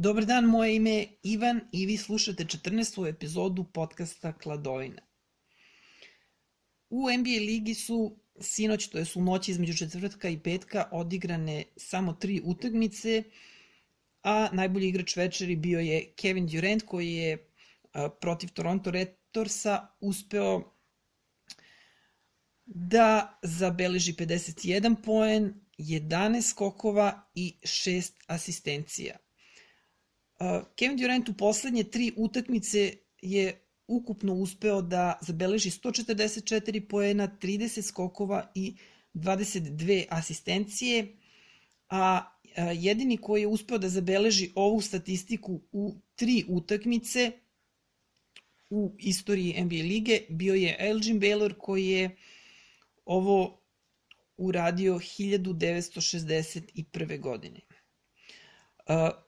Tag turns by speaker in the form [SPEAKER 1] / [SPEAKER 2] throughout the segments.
[SPEAKER 1] Dobar dan, moje ime je Ivan i vi slušate 14. epizodu podcasta Kladovina. U NBA ligi su sinoć, to je u noći između četvrtka i petka, odigrane samo tri utakmice, a najbolji igrač večeri bio je Kevin Durant koji je protiv Toronto Raptorsa uspeo da zabeleži 51 poen, 11 skokova i 6 asistencija. Kevin Durant u poslednje tri utakmice je ukupno uspeo da zabeleži 144 poena, 30 skokova i 22 asistencije, a jedini koji je uspeo da zabeleži ovu statistiku u tri utakmice u istoriji NBA lige bio je Elgin Baylor koji je ovo uradio 1961. godine.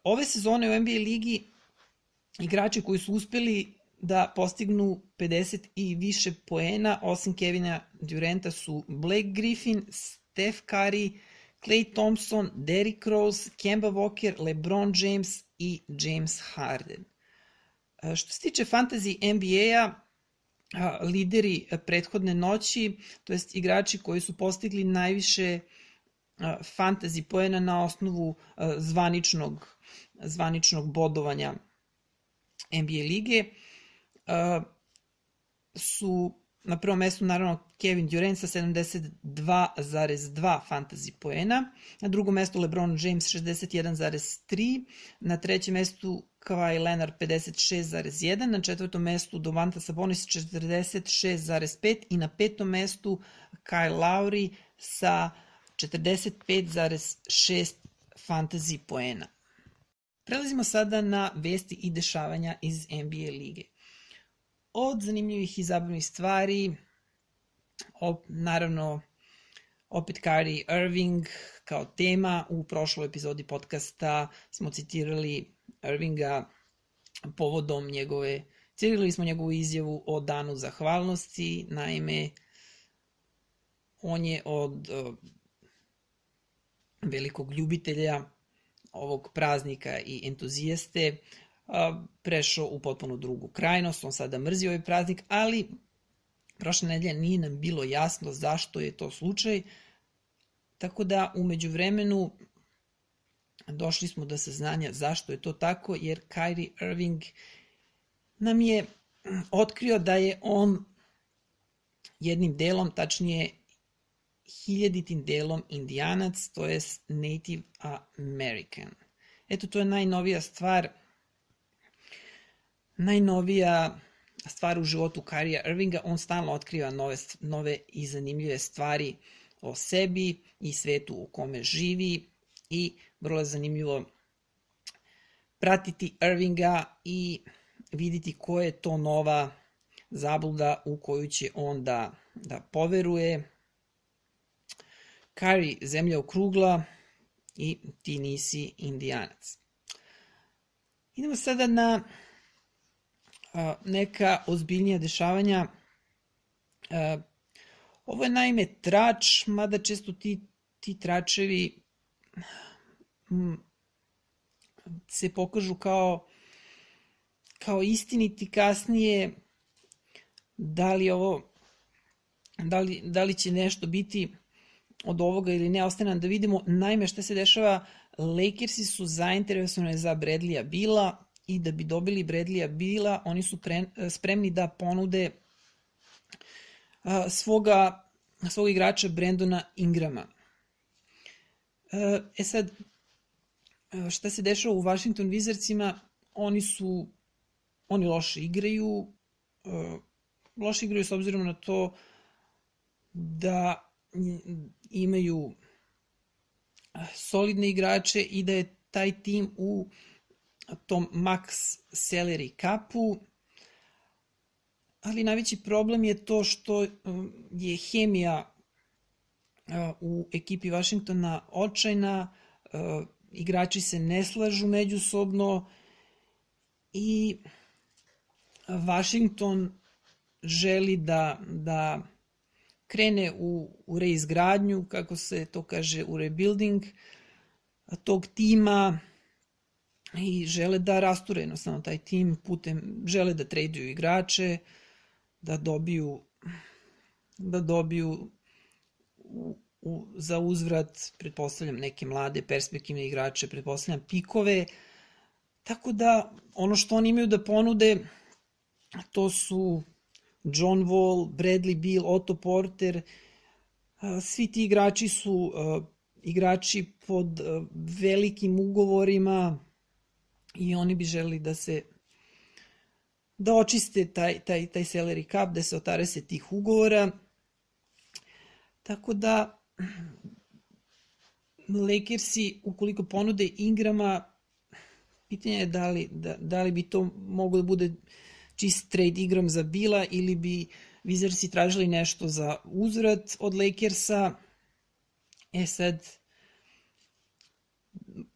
[SPEAKER 1] Ove sezone u NBA ligi igrači koji su uspeli da postignu 50 i više poena, osim Kevina Durenta su Blake Griffin, Steph Curry, Clay Thompson, Derrick Rose, Kemba Walker, LeBron James i James Harden. Što se tiče fantasy NBA-a, lideri prethodne noći, to jest igrači koji su postigli najviše fantasy poena na osnovu zvaničnog, zvaničnog bodovanja NBA lige, su na prvom mestu naravno Kevin Durant sa 72,2 fantasy poena, na drugom mestu LeBron James 61,3, na trećem mestu Kawhi Leonard 56,1, na četvrtom mestu Dovanta Sabonis 46,5 i na petom mestu Kyle Lowry sa 45,6 fantasy poena. Prelazimo sada na vesti i dešavanja iz NBA lige. Od zanimljivih i zabavnih stvari, op, naravno, opet Kyrie Irving kao tema. U prošloj epizodi podcasta smo citirali Irvinga povodom njegove, citirali smo njegovu izjavu o danu zahvalnosti, naime, on je od velikog ljubitelja ovog praznika i entuzijaste prešao u potpuno drugu krajnost, on sada mrzi ovaj praznik, ali prošle nedelje nije nam bilo jasno zašto je to slučaj, tako da umeđu vremenu došli smo do saznanja zašto je to tako, jer Kyrie Irving nam je otkrio da je on jednim delom, tačnije hiljaditim delom indijanac, to je Native American. Eto, to je najnovija stvar, najnovija stvar u životu Karija Irvinga. On stalno otkriva nove, nove i zanimljive stvari o sebi i svetu u kome živi i vrlo je zanimljivo pratiti Irvinga i videti koja je to nova zabluda u koju će on da, da poveruje Kari, zemlja okrugla i ti nisi indijanac. Idemo sada na neka ozbiljnija dešavanja. Ovo je naime trač, mada često ti, ti tračevi m, se pokažu kao kao istiniti kasnije da li ovo da li, da li će nešto biti od ovoga ili ne, ostane nam da vidimo. Naime, šta se dešava, Lakersi su zainteresovani za Bradleya Bila i da bi dobili Bradleya Bila, oni su pre, spremni da ponude svoga, svog igrača Brandona Ingrama. E sad, šta se dešava u Washington Wizardsima, oni su, oni loše igraju, loše igraju s obzirom na to da imaju solidne igrače i da je taj tim u tom max salary kapu, ali najveći problem je to što je hemija u ekipi Washingtona očajna, igrači se ne slažu međusobno i Washington želi da, da krene u, u reizgradnju, kako se to kaže, u rebuilding tog tima, i žele da rasture jednostavno taj tim putem, žele da traduju igrače, da dobiju da dobiju u, u, za uzvrat, pretpostavljam, neke mlade perspektivne igrače, pretpostavljam pikove, tako da ono što oni imaju da ponude, to su John Wall, Bradley Beal, Otto Porter, svi ti igrači su igrači pod velikim ugovorima i oni bi želi da se da očiste taj, taj, taj salary cap, da se otare se tih ugovora. Tako da Lakersi, ukoliko ponude Ingrama, pitanje je da li, da, da li bi to moglo da bude čist trade igram za Bila ili bi Wizardsi tražili nešto za uzvrat od Lakersa. E sad,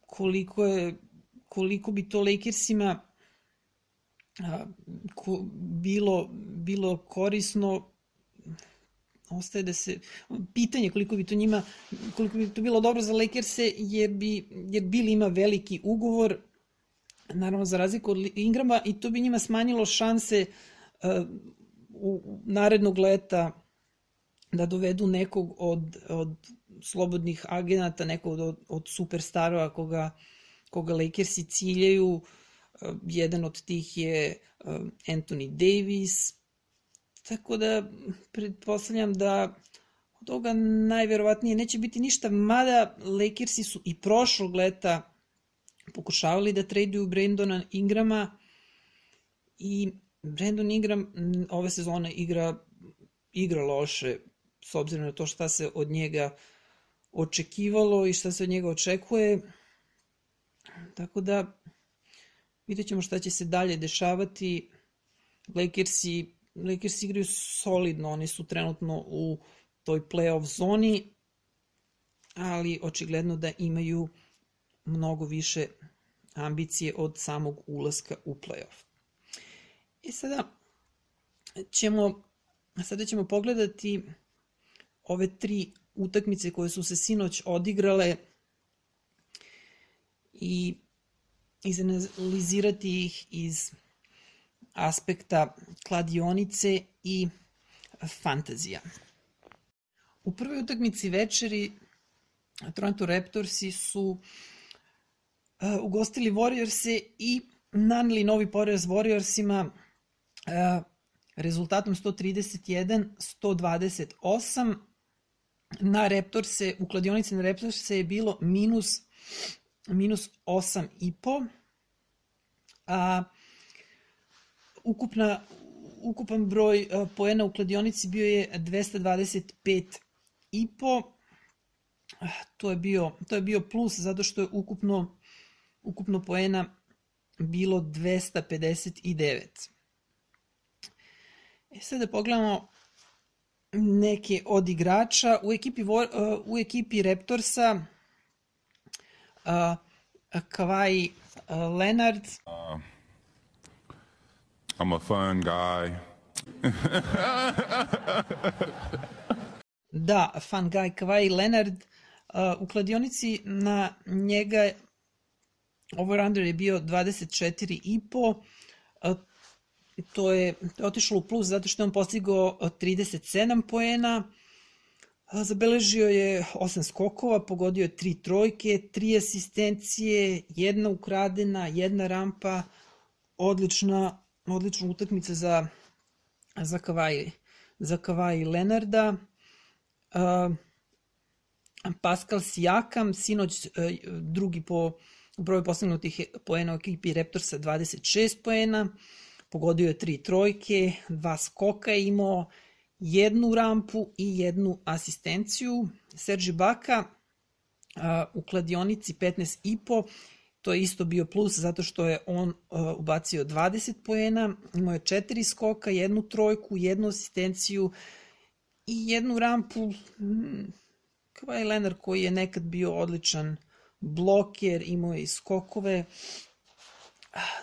[SPEAKER 1] koliko je koliko bi to Lakersima a, ko, bilo, bilo korisno ostaje da se pitanje koliko bi to njima koliko bi to bilo dobro za Lakerse jer bi jer Bill ima veliki ugovor naravno za razliku od Ingrama i to bi njima smanjilo šanse uh, u narednog leta da dovedu nekog od, od slobodnih agenata, nekog od, od superstarova koga, koga Lakersi ciljaju. Uh, jedan od tih je uh, Anthony Davis. Tako da pretpostavljam da od toga najverovatnije neće biti ništa, mada Lakersi su i prošlog leta pokušavali da traduju Brandona Ingrama i Brandon Ingram ove sezone igra igra loše s obzirom na to šta se od njega očekivalo i šta se od njega očekuje. Tako da vidjet ćemo šta će se dalje dešavati. Lakersi, Lakers igraju solidno, oni su trenutno u toj playoff zoni, ali očigledno da imaju mnogo više ambicije od samog ulaska u playoff. I sada ćemo, sada ćemo pogledati ove tri utakmice koje su se sinoć odigrale i izanalizirati ih iz aspekta kladionice i fantazija. U prvoj utakmici večeri Toronto Raptorsi su uh, ugostili Warriorse i nanili novi poraz Warriorsima uh, rezultatom 131-128. Na Raptorse, u kladionici na Raptorse je bilo minus, minus 8,5. A ukupna, ukupan broj uh, poena u kladionici bio je 225,5. To je bio, to je bio plus zato što je ukupno ukupno poena bilo 259. E sad da pogledamo neke od igrača u ekipi, uh, u ekipi Raptorsa uh, Kawhi uh, Leonard uh,
[SPEAKER 2] I'm a fun guy.
[SPEAKER 1] da, fun guy Kawhi Leonard uh, u kladionici na njega over-under je bio 24,5, to je otišlo u plus zato što je on postigao 37 poena, zabeležio je 8 skokova, pogodio je 3 trojke, 3 asistencije, jedna ukradena, jedna rampa, odlična, odlična utakmica za, za Kavaji, za Kavaji Lenarda. Uh, Pascal Sijakam, sinoć uh, drugi po broj postignutih poena u ekipi Raptorsa 26 poena, pogodio je tri trojke, dva skoka je imao, jednu rampu i jednu asistenciju. Sergi Baka u kladionici 15,5, to je isto bio plus zato što je on ubacio 20 poena, imao je četiri skoka, jednu trojku, jednu asistenciju i jednu rampu. Hmm, Kawhi Leonard koji je nekad bio odličan bloker, imao je i skokove,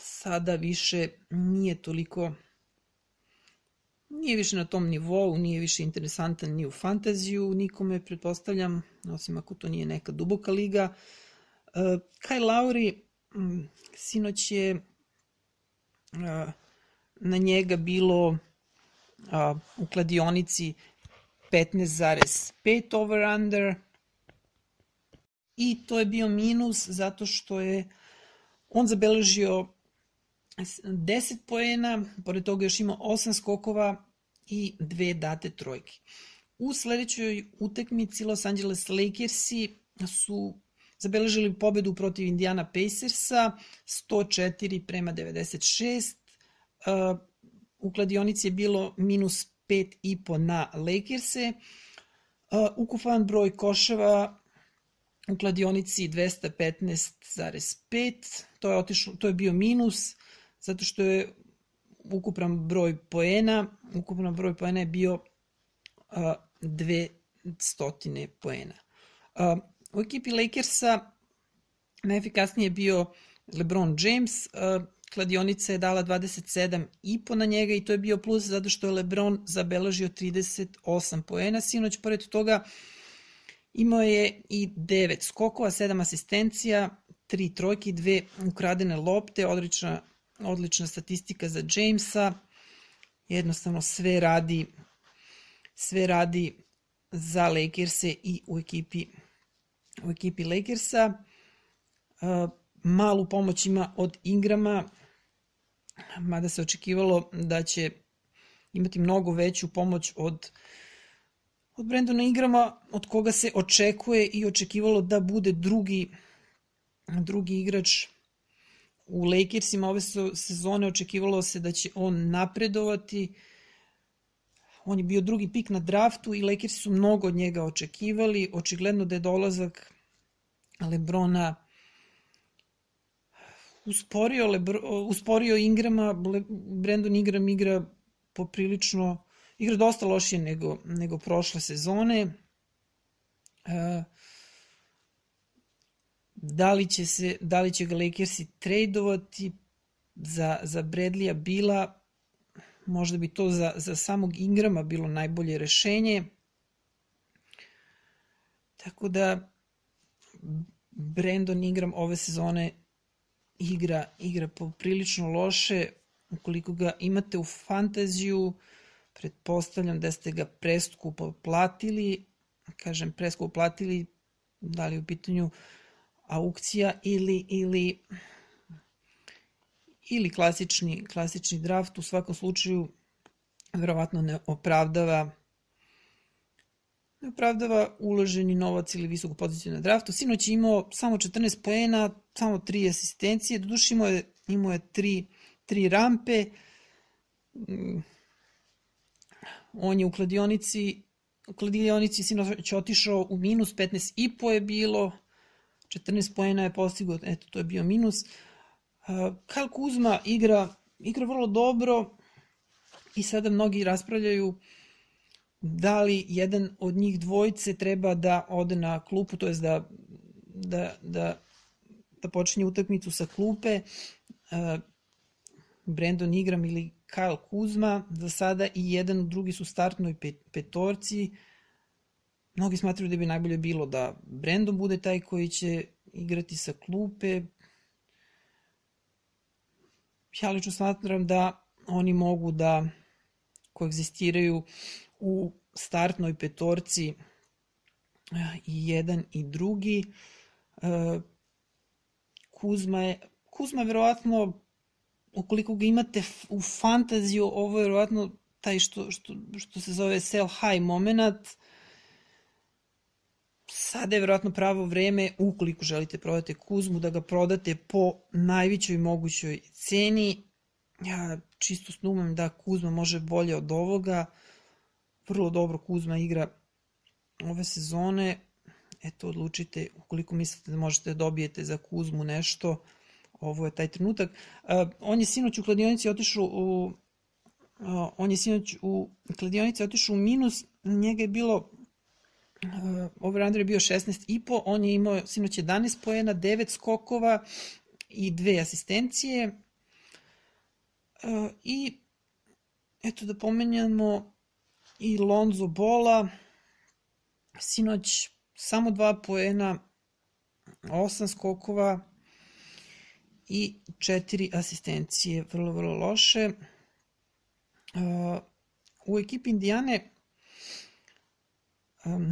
[SPEAKER 1] sada više nije toliko nije više na tom nivou, nije više interesantan ni u fantaziju, nikome pretpostavljam, osim ako to nije neka duboka liga. Uh, Kyle Lowry sinoć je na njega bilo u kladionici 15,5 over under i to je bio minus zato što je on zabeležio 10 poena, pored toga još ima 8 skokova i dve date trojke. U sledećoj utekmici Los Angeles Lakersi su zabeležili pobedu protiv Indiana Pacersa 104 prema 96. Uh, u kladionici je bilo minus 5,5 na Lakerse. Uh, ukupan broj koševa u kladionici 215,5. To je otišlo, to je bio minus zato što je ukupan broj poena, ukupan broj poena je bio uh, 200 poena. Uh, u ekipi Lakersa najefikasnije je bio LeBron James, uh, kladionica je dala 27 i po na njega i to je bio plus zato što je LeBron zabeležio 38 poena. Sinoć, pored toga, imao je i 9 skokova, 7 asistencija, 3 trojke, 2 ukradene lopte, odlična, odlična statistika za Jamesa. Jednostavno sve radi sve radi za Lakers-e i u ekipi u ekipi Lakersa. Malu pomoć ima od Ingrama, mada se očekivalo da će imati mnogo veću pomoć od od Brendona Ingrama, od koga se očekuje i očekivalo da bude drugi drugi igrač u Lakersima ove sezone očekivalo se da će on napredovati. On je bio drugi pik na draftu i Lakersi su mnogo od njega očekivali. Očigledno da je dolazak Lebrona usporio, Lebro, usporio Ingrama, Brandon Ingram igra poprilično, igra dosta lošije nego, nego prošle sezone. Uh, da li će, se, da li će ga Lakersi tradovati za, za Bradleya Bila, možda bi to za, za samog Ingrama bilo najbolje rešenje. Tako da Brandon Ingram ove sezone igra, igra poprilično loše. Ukoliko ga imate u fantaziju, pretpostavljam da ste ga preskupo platili, kažem preskupo platili, da li u pitanju aukcija ili ili ili klasični klasični draft u svakom slučaju verovatno ne opravdava ne opravdava uloženi novac ili visoku poziciju na draftu. Sinoć je imao samo 14 poena, samo 3 asistencije, doduše imao je, imao je 3, 3 rampe, mm. On je u kladionici u kladionici sinoć otišao u minus 15 i po je bilo, 14 poena je postigao, eto, to je bio minus. Kyle Kuzma igra, igra vrlo dobro i sada mnogi raspravljaju da li jedan od njih dvojice treba da ode na klupu, to je da, da, da, da počinje utakmicu sa klupe. Brandon Igram ili Kyle Kuzma, za sada i jedan drugi su startnoj petorci. Mnogi smatruju da bi najbolje bilo da Brandon bude taj koji će igrati sa klupe. Ja lično smatram da oni mogu da koegzistiraju u startnoj petorci eh, i jedan i drugi. Eh, Kuzma je, Kuzma verovatno, ukoliko ga imate u fantaziju, ovo je verovatno taj što, što, što se zove sell high moment, sada je verovatno pravo vreme, ukoliko želite prodate Kuzmu, da ga prodate po najvećoj mogućoj ceni. Ja čisto snumam da Kuzma može bolje od ovoga. Vrlo dobro Kuzma igra ove sezone. Eto, odlučite, ukoliko mislite da možete da dobijete za Kuzmu nešto, ovo je taj trenutak. On je sinoć u kladionici otišao u on je sinoć u kladionici otišao u minus, njega je bilo over-under je bio 16,5, on je imao sinoć 11 pojena, 9 skokova i dve asistencije. I eto da pomenjamo i Lonzo Bola, sinoć samo dva poena, 8 skokova i četiri asistencije, vrlo, vrlo loše. U ekipi Indijane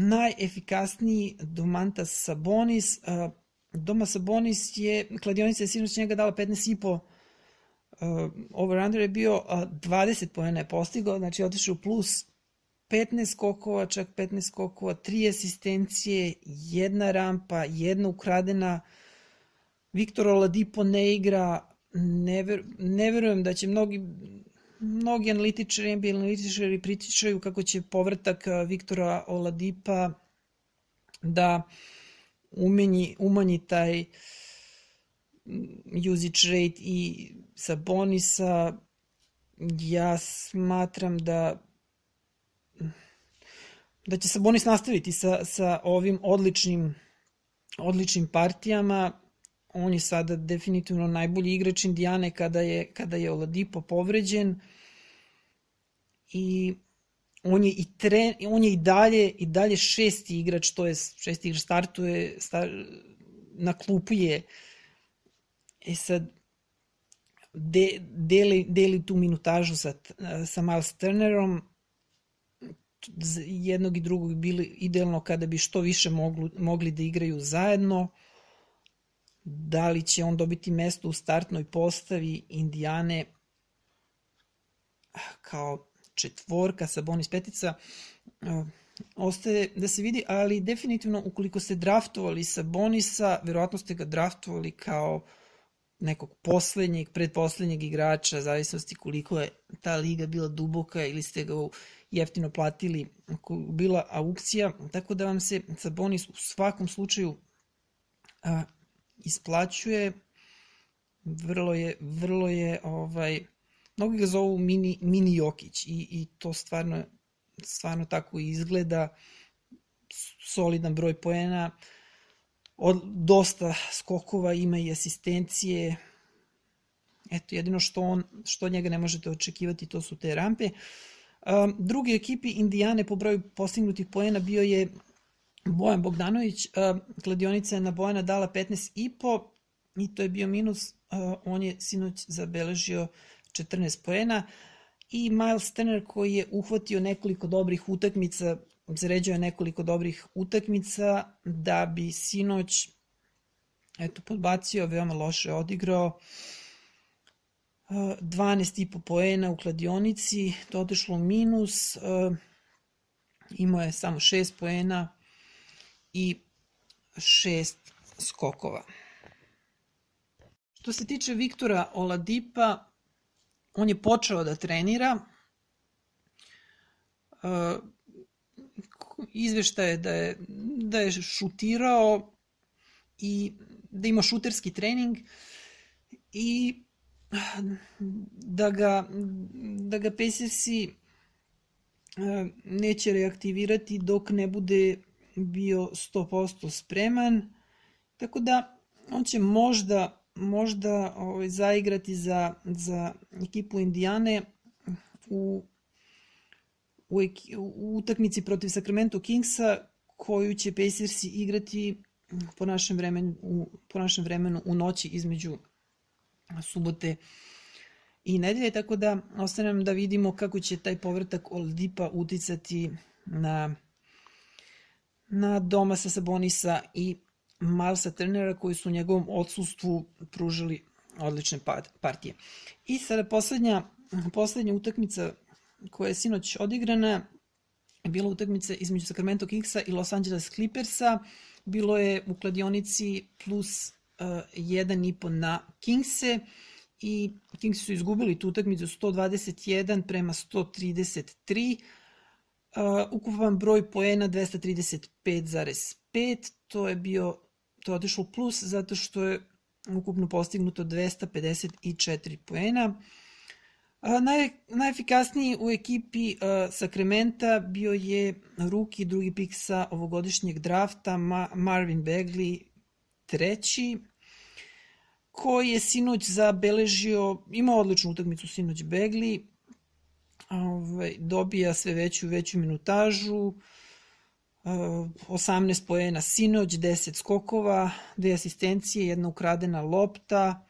[SPEAKER 1] najefikasniji Domantas Sabonis. Doma Sabonis je, kladionica je sinoć njega dala 15,5 over-under je bio 20 pojena je postigao, znači otišao plus 15 skokova, čak 15 skokova, 3 asistencije, jedna rampa, jedna ukradena. Viktor Oladipo ne igra, ne, ver, ne verujem da će mnogi mnogi analitičari, NBA analitičari pritičaju kako će povratak Viktora Oladipa da umenji, umanji taj usage rate i Sabonisa ja smatram da da će Sabonis nastaviti sa, sa ovim odličnim odličnim partijama on je sada definitivno najbolji igrač Indijane kada je, kada je Oladipo povređen. I on je i tren, on je i dalje i dalje šesti igrač, to je šesti igrač startuje, star, na klupu je. E sad de, deli, deli tu minutažu sa, sa Miles Turnerom, jednog i drugog bili idealno kada bi što više mogli, mogli da igraju zajedno da li će on dobiti mesto u startnoj postavi Indijane kao četvorka sa bonus petica? Ostaje da se vidi, ali definitivno ukoliko ste draftovali sa bonisa, verovatno ste ga draftovali kao nekog poslednjeg, predposlednjeg igrača, zavisnosti koliko je ta liga bila duboka ili ste ga jeftino platili, bila aukcija, tako da vam se Sabonis u svakom slučaju isplaćuje vrlo je vrlo je ovaj mnogi ga zovu mini mini Jokić i i to stvarno stvarno tako izgleda. Solidan broj poena. Od dosta skokova ima i asistencije. Eto jedino što on što njega ne možete očekivati to su te rampe. Um, drugi ekipi Indijane po broju postignutih poena bio je Bojan Bogdanović, uh, kladionica je na Bojana dala 15,5 i to je bio minus, uh, on je sinoć zabeležio 14 poena i Miles Turner koji je uhvatio nekoliko dobrih utakmica, zređao je nekoliko dobrih utakmica da bi sinoć eto, podbacio, veoma loše odigrao. 12,5 poena u kladionici, to odešlo u minus, imao je samo 6 poena, i šest skokova. Što se tiče Viktora Oladipa, on je počeo da trenira. Uh, izveštaje da je, da je šutirao i da ima šuterski trening i da ga, da ga Pacersi uh, neće reaktivirati dok ne bude bio 100% spreman, tako da on će možda, možda ovaj, zaigrati za, za ekipu Indijane u, u, u utakmici protiv Sacramento Kingsa koju će Pacersi igrati po našem vremenu, u, po našem vremenu u noći između subote i nedelje, tako da ostanem da vidimo kako će taj povratak Oldipa uticati na na Domasa Sabonisa i Milesa Turnera koji su u njegovom odsustvu pružili odlične partije. I sada poslednja, poslednja utakmica koja je sinoć odigrana bila utakmica između Sacramento Kingsa i Los Angeles Clippersa. Bilo je u kladionici plus uh, 1,5 na Kingse i Kingsi su izgubili tu utakmicu 121 prema 133 Uh, ukupan broj poena 235,5, to je bio, to otišlo plus zato što je ukupno postignuto 254 poena. Naj, najefikasniji u ekipi uh, Sakramenta bio je ruki drugi pik sa ovogodišnjeg drafta Ma, Marvin Bagley treći koji je sinoć zabeležio, imao odličnu utakmicu sinoć Bagley, ovaj, dobija sve veću veću minutažu, 18 poena sinoć, 10 skokova, dve asistencije, jedna ukradena lopta,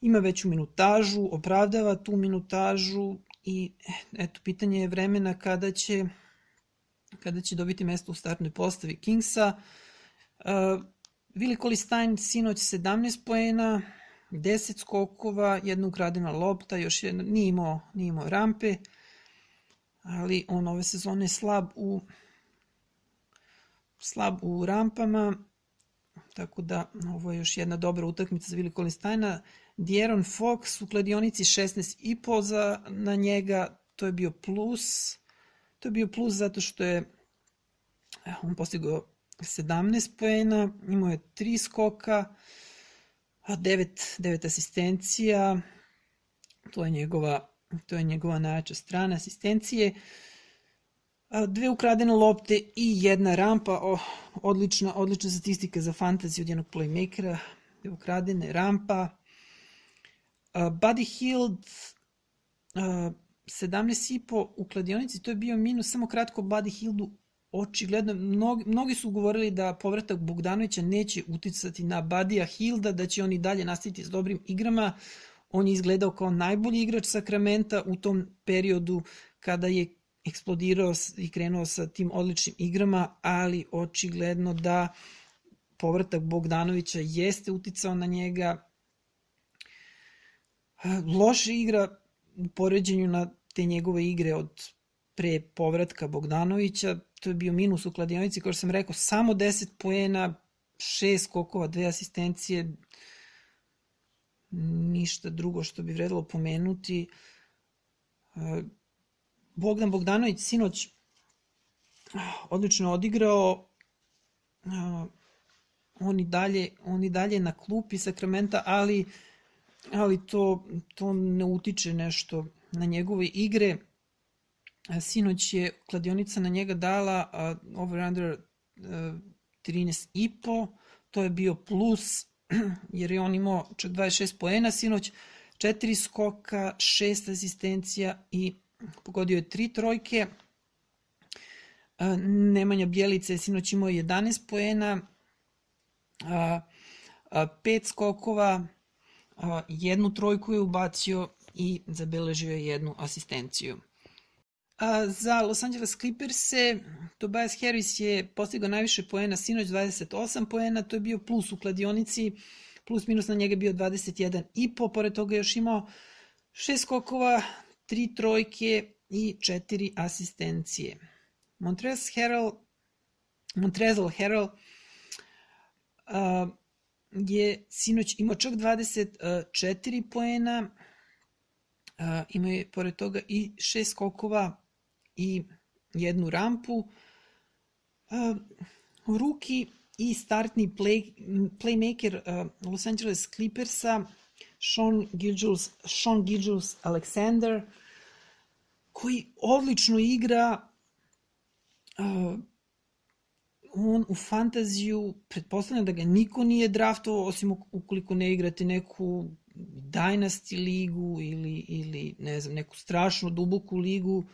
[SPEAKER 1] ima veću minutažu, opravdava tu minutažu i eto, pitanje je vremena kada će, kada će dobiti mesto u startnoj postavi Kingsa. Uh, Vili Kolistajn sinoć 17 poena, 10 skokova, jedna ukradena lopta, još jedna, nije imao, nije imao rampe, ali on ove sezone je slab u slab u rampama, tako da ovo je još jedna dobra utakmica za Vili Kolistajna. Djeron Fox u kladionici 16,5 za, na njega, to je bio plus. To je bio plus zato što je on postigao 17 poena, imao je 3 skoka, 9, 9 asistencija, to je njegova, to je njegova najjača strana asistencije. Dve ukradene lopte i jedna rampa, oh, odlična, odlična statistika za fantaziju od jednog playmakera, dve ukradene rampa, Buddy Hield uh, 17,5 u kladionici, to je bio minus. Samo kratko Buddy Hildu očigledno, mnogi, mnogi su govorili da povratak Bogdanovića neće uticati na Badija Hilda, da će oni dalje nastaviti s dobrim igrama. On je izgledao kao najbolji igrač Sakramenta u tom periodu kada je eksplodirao i krenuo sa tim odličnim igrama, ali očigledno da povratak Bogdanovića jeste uticao na njega, loše igra u poređenju na te njegove igre od pre povratka Bogdanovića, to je bio minus u kladionici, kao što sam rekao, samo 10 poena, 6 skokova, dve asistencije, ništa drugo što bi vredilo pomenuti. Bogdan Bogdanović sinoć odlično odigrao, on i dalje, on dalje na klupi Sakramenta, ali ali to, to ne utiče nešto na njegove igre. Sinoć je kladionica na njega dala over under 13,5, to je bio plus, jer je on imao čak 26 poena sinoć, 4 skoka, 6 asistencija i pogodio je 3 trojke. Nemanja Bjelica je sinoć imao 11 poena, 5 skokova, jednu trojku je ubacio i zabeležio je jednu asistenciju. A, za Los Angeles Clippers-e Tobias Harris je postigao najviše poena sinoć 28 poena, to je bio plus u kladionici, plus minus na njega bio 21 i po, pored toga još imao šest skokova, tri trojke i četiri asistencije. Montrez Harrell, Montrezl Harrell uh, je sinoć imao čak 24 poena, imao je pored toga i šest skokova i jednu rampu. Ruki i startni play, playmaker Los Angeles Clippersa Sean Gilgeous, Sean Gilgeous Alexander koji odlično igra on u fantaziju, pretpostavljam da ga niko nije draftovao, osim ukoliko ne igrate neku Dynasty ligu ili, ili ne znam, neku strašno duboku ligu.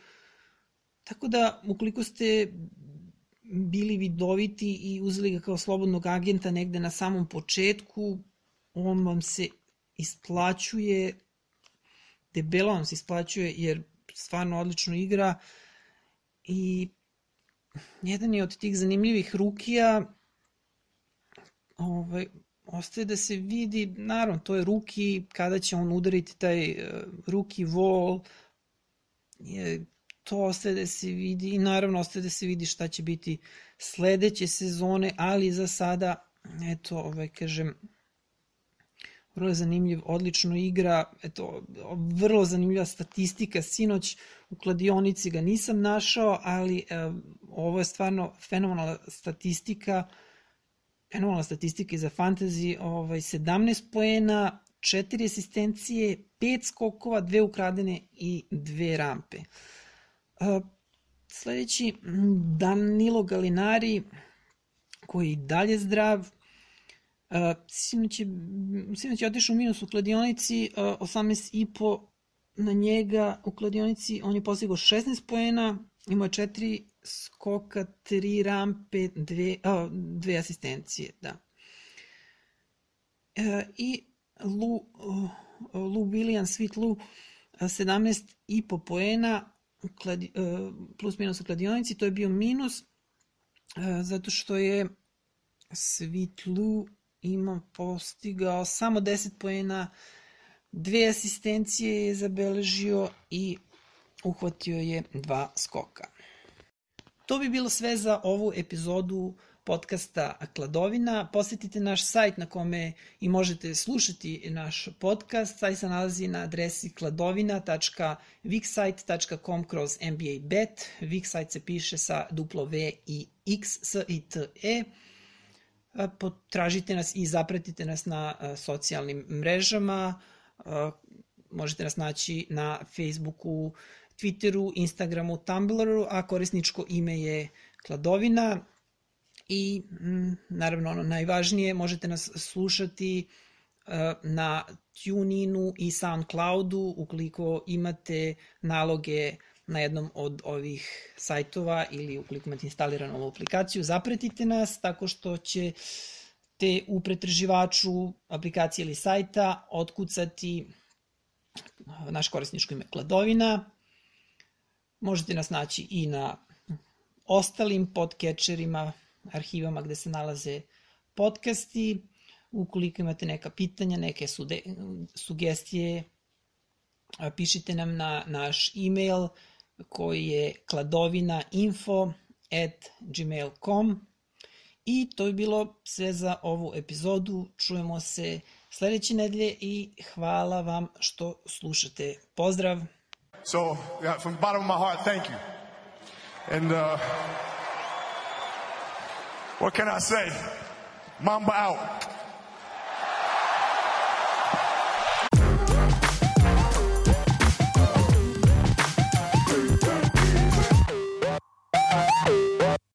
[SPEAKER 1] Tako da, ukoliko ste bili vidoviti i uzeli ga kao slobodnog agenta negde na samom početku, on vam se isplaćuje, debelo vam se isplaćuje jer stvarno odlično igra. I jedan je od tih zanimljivih rukija, ovaj, ostaje da se vidi, naravno, to je ruki, kada će on udariti taj uh, ruki vol, to ostaje da se vidi i naravno ostaje da se vidi šta će biti sledeće sezone, ali za sada, eto, ovaj, kažem, vrlo je zanimljiv, odlično igra, eto, vrlo zanimljiva statistika, sinoć u kladionici ga nisam našao, ali e, ovo je stvarno fenomenalna statistika, fenomenalna statistika i za fantasy, ovaj, 17 poena, 4 asistencije, 5 skokova, 2 ukradene i 2 rampe. E, sledeći, Danilo Galinari, koji je dalje zdrav, sinoć je, je otišao u minus u kladionici, uh, 18,5 na njega u kladionici, on je postigao 16 poena, imao je 4 skoka, 3 rampe, 2, uh, dve asistencije, da. Uh, I Lu, Lou Williams, Sweet Lou, 17 i po poena, kladi, plus minus u kladionici, to je bio minus, zato što je Sweet Lou ima postigao samo 10 poena, dve asistencije je zabeležio i uhvatio je dva skoka. To bi bilo sve za ovu epizodu podcasta Kladovina. Posetite naš sajt na kome i možete slušati naš podcast. Sajt se nalazi na adresi kladovina.viksite.com kroz NBA bet. Viksite se piše sa duplo V i X, S i T E. Potražite nas i zapratite nas na socijalnim mrežama. Možete nas naći na Facebooku, Twitteru, Instagramu, Tumblru, a korisničko ime je Kladovina i mm, naravno ono najvažnije možete nas slušati na TuneInu i SoundCloudu ukoliko imate naloge na jednom od ovih sajtova ili ukoliko imate instaliranu ovu aplikaciju, zapretite nas tako što će te u pretraživaču aplikacije ili sajta otkucati naš korisničko ime Kladovina. Možete nas naći i na ostalim podcatcherima, arhivama gde se nalaze podcasti. Ukoliko imate neka pitanja, neke sude, sugestije, pišite nam na naš e-mail koji je kladovinainfo at gmail.com i to je bilo sve za ovu epizodu. Čujemo se sledeće nedelje i hvala vam što slušate. Pozdrav!
[SPEAKER 2] So, yeah, from the bottom of my heart, thank you. And uh, what can I say? Mamba out.